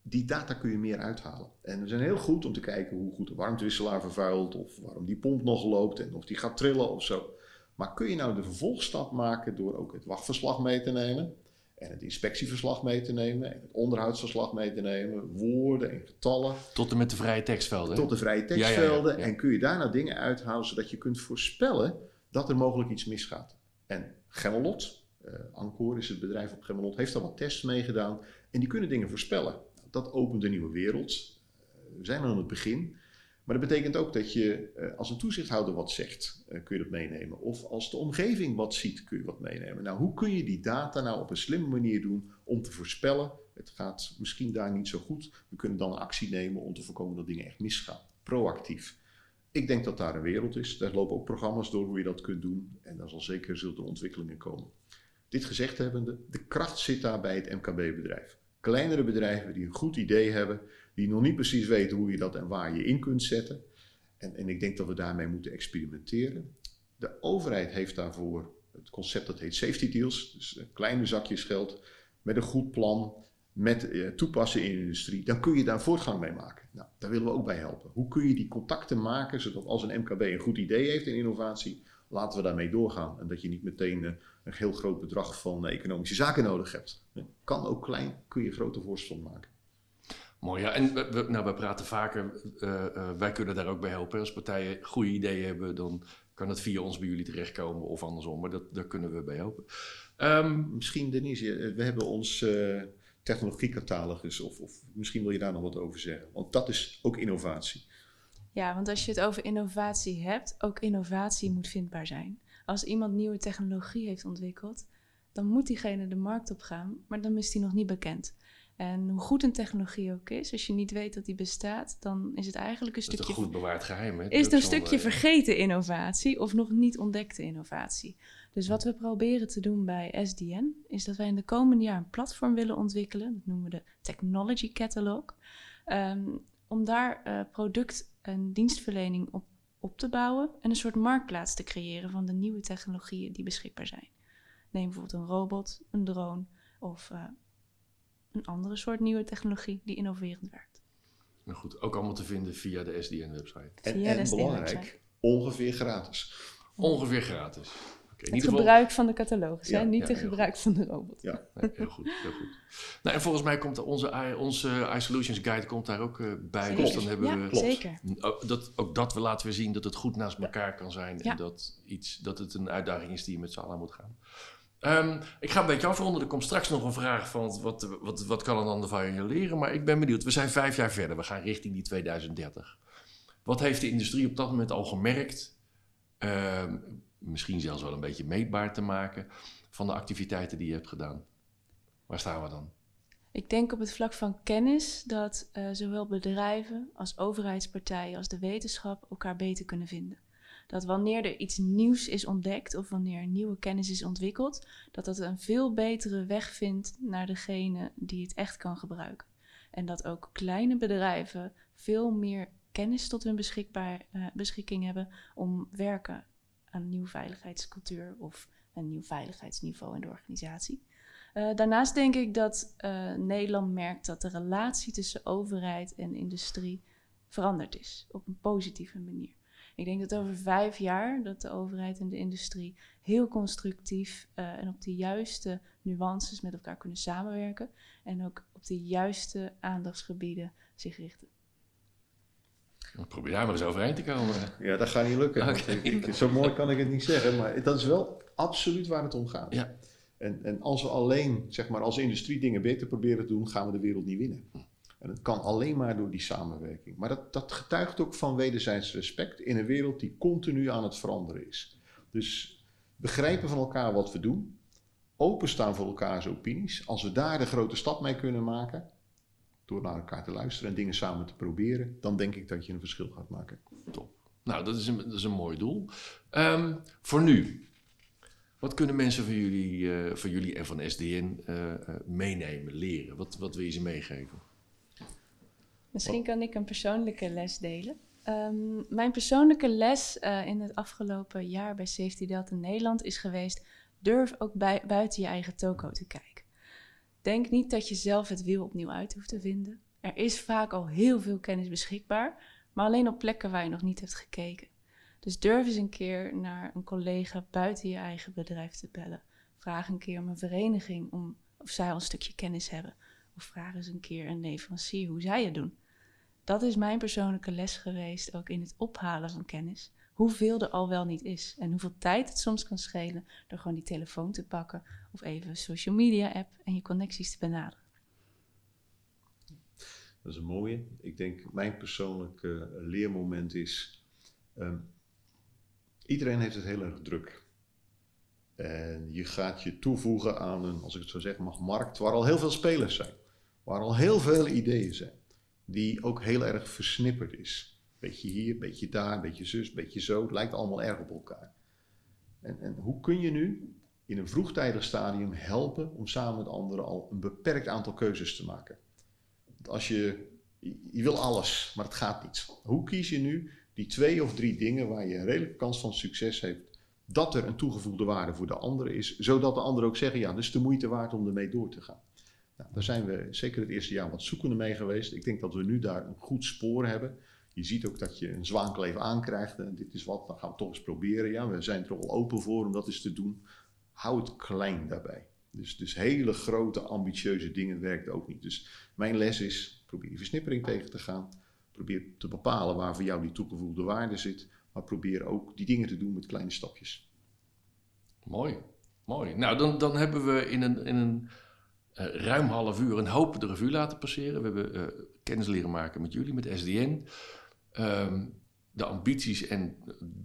die data kun je meer uithalen. En we zijn heel goed om te kijken hoe goed de warmtewisselaar vervuilt, of waarom die pomp nog loopt en of die gaat trillen of zo. Maar kun je nou de vervolgstap maken door ook het wachtverslag mee te nemen, en het inspectieverslag mee te nemen, en het onderhoudsverslag mee te nemen, woorden en getallen. Tot en met de vrije tekstvelden. Tot de vrije tekstvelden. en kun je daar nou dingen uithalen zodat je kunt voorspellen dat er mogelijk iets misgaat. En Gemmelot, uh, Ancor is het bedrijf op Gemmelot, heeft daar wat tests mee gedaan. En die kunnen dingen voorspellen dat opent een nieuwe wereld. Eh, we zijn aan het begin. Maar dat betekent ook dat je eh, als een toezichthouder wat zegt, eh, kun je dat meenemen. Of als de omgeving wat ziet, kun je wat meenemen. Nou, hoe kun je die data nou op een slimme manier doen om te voorspellen? Het gaat misschien daar niet zo goed. We kunnen dan actie nemen om te voorkomen dat dingen echt misgaan. Proactief. Ik denk dat daar een wereld is. Daar lopen ook programma's door hoe je dat kunt doen. En daar zal zeker zullen ontwikkelingen komen. Dit gezegd hebbende, de kracht zit daar bij het MKB-bedrijf kleinere bedrijven die een goed idee hebben, die nog niet precies weten hoe je dat en waar je in kunt zetten. En, en ik denk dat we daarmee moeten experimenteren. De overheid heeft daarvoor het concept dat heet safety deals, dus kleine zakjes geld met een goed plan, met eh, toepassen in de industrie, dan kun je daar voortgang mee maken. Nou, daar willen we ook bij helpen. Hoe kun je die contacten maken, zodat als een MKB een goed idee heeft in innovatie, laten we daarmee doorgaan. En dat je niet meteen uh, een heel groot bedrag van uh, economische zaken nodig hebt. Kan ook klein, kun je grote voorstel maken. Mooi, ja. En we, nou, we praten vaker, uh, wij kunnen daar ook bij helpen. Als partijen goede ideeën hebben, dan kan het via ons bij jullie terechtkomen of andersom. Maar dat, daar kunnen we bij helpen. Um, misschien Denise, we hebben ons technologiecatalogus of, of misschien wil je daar nog wat over zeggen. Want dat is ook innovatie. Ja, want als je het over innovatie hebt, ook innovatie moet vindbaar zijn. Als iemand nieuwe technologie heeft ontwikkeld, dan moet diegene de markt op gaan, maar dan is die nog niet bekend. En hoe goed een technologie ook is, als je niet weet dat die bestaat, dan is het eigenlijk een stukje. Is een goed bewaard geheim. Hè? Is het een stukje vergeten innovatie of nog niet ontdekte innovatie? Dus wat we proberen te doen bij SDN, is dat wij in de komende jaar een platform willen ontwikkelen. Dat noemen we de Technology Catalog. Um, om daar uh, product- en dienstverlening op, op te bouwen en een soort marktplaats te creëren van de nieuwe technologieën die beschikbaar zijn. Neem bijvoorbeeld een robot, een drone of uh, een andere soort nieuwe technologie die innoverend werkt. Nou goed, ook allemaal te vinden via de SDN-website. En, en belangrijk, website. ongeveer gratis. Ongeveer gratis. Het geval. gebruik van de catalogus, Ja, hè? niet ja, heel gebruik van de robot. Ja. Nee, heel goed, heel goed. Nou, en volgens mij komt onze, onze iSolutions Guide komt daar ook eh, bij. Zeker. Dus dan hebben ja, we Klopt. zeker. ook dat, ook dat we laten we zien dat het goed naast elkaar kan zijn. En dat, iets, dat het een uitdaging is die je met z'n allen moet gaan. Ehm, ik ga een beetje afronden. Er komt straks nog een vraag van wat, wat, wat, wat kan een ander van je leren. Maar ik ben benieuwd. We zijn vijf jaar verder. We gaan richting die 2030. Wat heeft de industrie op dat moment al gemerkt? Ehm, misschien zelfs wel een beetje meetbaar te maken van de activiteiten die je hebt gedaan. Waar staan we dan? Ik denk op het vlak van kennis dat eh, zowel bedrijven als overheidspartijen als de wetenschap elkaar beter kunnen vinden. Dat wanneer er iets nieuws is ontdekt of wanneer nieuwe kennis is ontwikkeld, dat dat een veel betere weg vindt naar degene die het echt kan gebruiken. En dat ook kleine bedrijven veel meer kennis tot hun beschikbaar, eh, beschikking hebben om werken een nieuwe veiligheidscultuur of een nieuw veiligheidsniveau in de organisatie. Uh, daarnaast denk ik dat uh, Nederland merkt dat de relatie tussen overheid en industrie veranderd is op een positieve manier. Ik denk dat over vijf jaar dat de overheid en de industrie heel constructief uh, en op de juiste nuances met elkaar kunnen samenwerken en ook op de juiste aandachtsgebieden zich richten. Probeer daar maar eens overheen te komen. Ja, dat gaat niet lukken. Okay. Ik, ik, zo mooi kan ik het niet zeggen, maar dat is wel absoluut waar het om gaat. Ja. En, en als we alleen, zeg maar, als industrie dingen beter proberen te doen, gaan we de wereld niet winnen. En dat kan alleen maar door die samenwerking. Maar dat, dat getuigt ook van wederzijds respect in een wereld die continu aan het veranderen is. Dus begrijpen van elkaar wat we doen, openstaan voor elkaars opinies. Als we daar de grote stap mee kunnen maken, door naar elkaar te luisteren en dingen samen te proberen, dan denk ik dat je een verschil gaat maken. Top. Nou, dat is een, dat is een mooi doel. Um, voor nu, wat kunnen mensen van jullie, uh, van jullie en van SDN uh, uh, meenemen, leren? Wat, wat wil je ze meegeven? Misschien kan ik een persoonlijke les delen. Um, mijn persoonlijke les uh, in het afgelopen jaar bij Safety Delta Nederland is geweest: durf ook bij, buiten je eigen toko te kijken. Denk niet dat je zelf het wiel opnieuw uit hoeft te vinden. Er is vaak al heel veel kennis beschikbaar, maar alleen op plekken waar je nog niet hebt gekeken. Dus durf eens een keer naar een collega buiten je eigen bedrijf te bellen. Vraag een keer om een vereniging om, of zij al een stukje kennis hebben. Of vraag eens een keer een leverancier hoe zij het doen. Dat is mijn persoonlijke les geweest, ook in het ophalen van kennis. Hoeveel er al wel niet is en hoeveel tijd het soms kan schelen door gewoon die telefoon te pakken of even een social media app en je connecties te benaderen. Dat is een mooie. Ik denk mijn persoonlijke leermoment is. Um, iedereen heeft het heel erg druk. En je gaat je toevoegen aan een, als ik het zo zeg mag, markt waar al heel veel spelers zijn. Waar al heel veel ideeën zijn. Die ook heel erg versnipperd is. Beetje hier, beetje daar, beetje zus, beetje zo. Het lijkt allemaal erg op elkaar. En, en hoe kun je nu in een vroegtijdig stadium helpen om samen met anderen al een beperkt aantal keuzes te maken? Want als je, je wil alles, maar het gaat niet. Hoe kies je nu die twee of drie dingen waar je een redelijke kans van succes hebt, dat er een toegevoegde waarde voor de andere is, zodat de anderen ook zeggen, ja, dus de moeite waard om ermee door te gaan. Nou, daar zijn we zeker het eerste jaar wat zoekende mee geweest. Ik denk dat we nu daar een goed spoor hebben. Je ziet ook dat je een zwaankleef aankrijgt. En dit is wat, dan gaan we toch eens proberen. Ja, we zijn er al open voor om dat eens te doen. Hou het klein daarbij. Dus, dus hele grote, ambitieuze dingen werkt ook niet. Dus mijn les is, probeer die versnippering tegen te gaan. Probeer te bepalen waar voor jou die toegevoegde waarde zit. Maar probeer ook die dingen te doen met kleine stapjes. Mooi, mooi. Nou, dan, dan hebben we in een, in een uh, ruim half uur een hoop de revue laten passeren. We hebben uh, kennis leren maken met jullie, met SDN. Um, de ambities en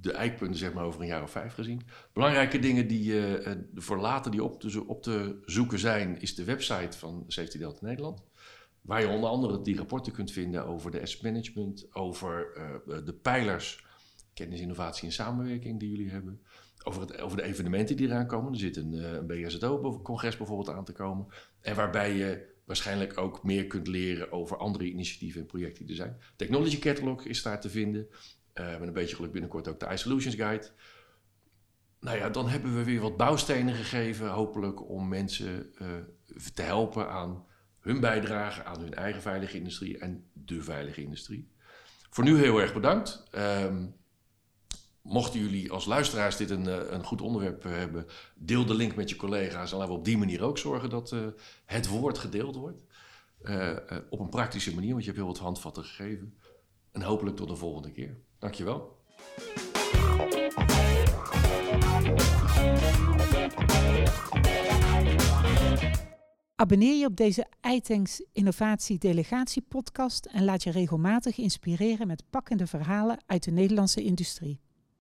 de eikpunten zeg maar over een jaar of vijf gezien. Belangrijke dingen die uh, voor later die op te, op te zoeken zijn, is de website van Safety Delta Nederland. Waar je onder andere die rapporten kunt vinden over de asset management, over uh, de pijlers kennis, innovatie en samenwerking die jullie hebben. Over, het, over de evenementen die eraan komen. Er zit een, een BSO-congres bijvoorbeeld aan te komen. En waarbij je waarschijnlijk ook meer kunt leren over andere initiatieven en projecten die er zijn. Technology Catalog is daar te vinden. Uh, met een beetje geluk binnenkort ook de iSolutions Guide. Nou ja, dan hebben we weer wat bouwstenen gegeven, hopelijk, om mensen uh, te helpen aan hun bijdrage aan hun eigen veilige industrie en de veilige industrie. Voor nu heel erg bedankt. Ehm, mochten jullie als luisteraars dit een, eh, een goed onderwerp hebben, deel de link met je collega's en laten we op die manier ook zorgen dat uh, het woord gedeeld wordt. Op een praktische manier, want je hebt heel wat handvatten gegeven. En hopelijk tot de volgende keer. Dankjewel. Abonneer je op deze iTanks Innovatie Delegatie podcast en laat je regelmatig inspireren met pakkende verhalen uit de Nederlandse industrie.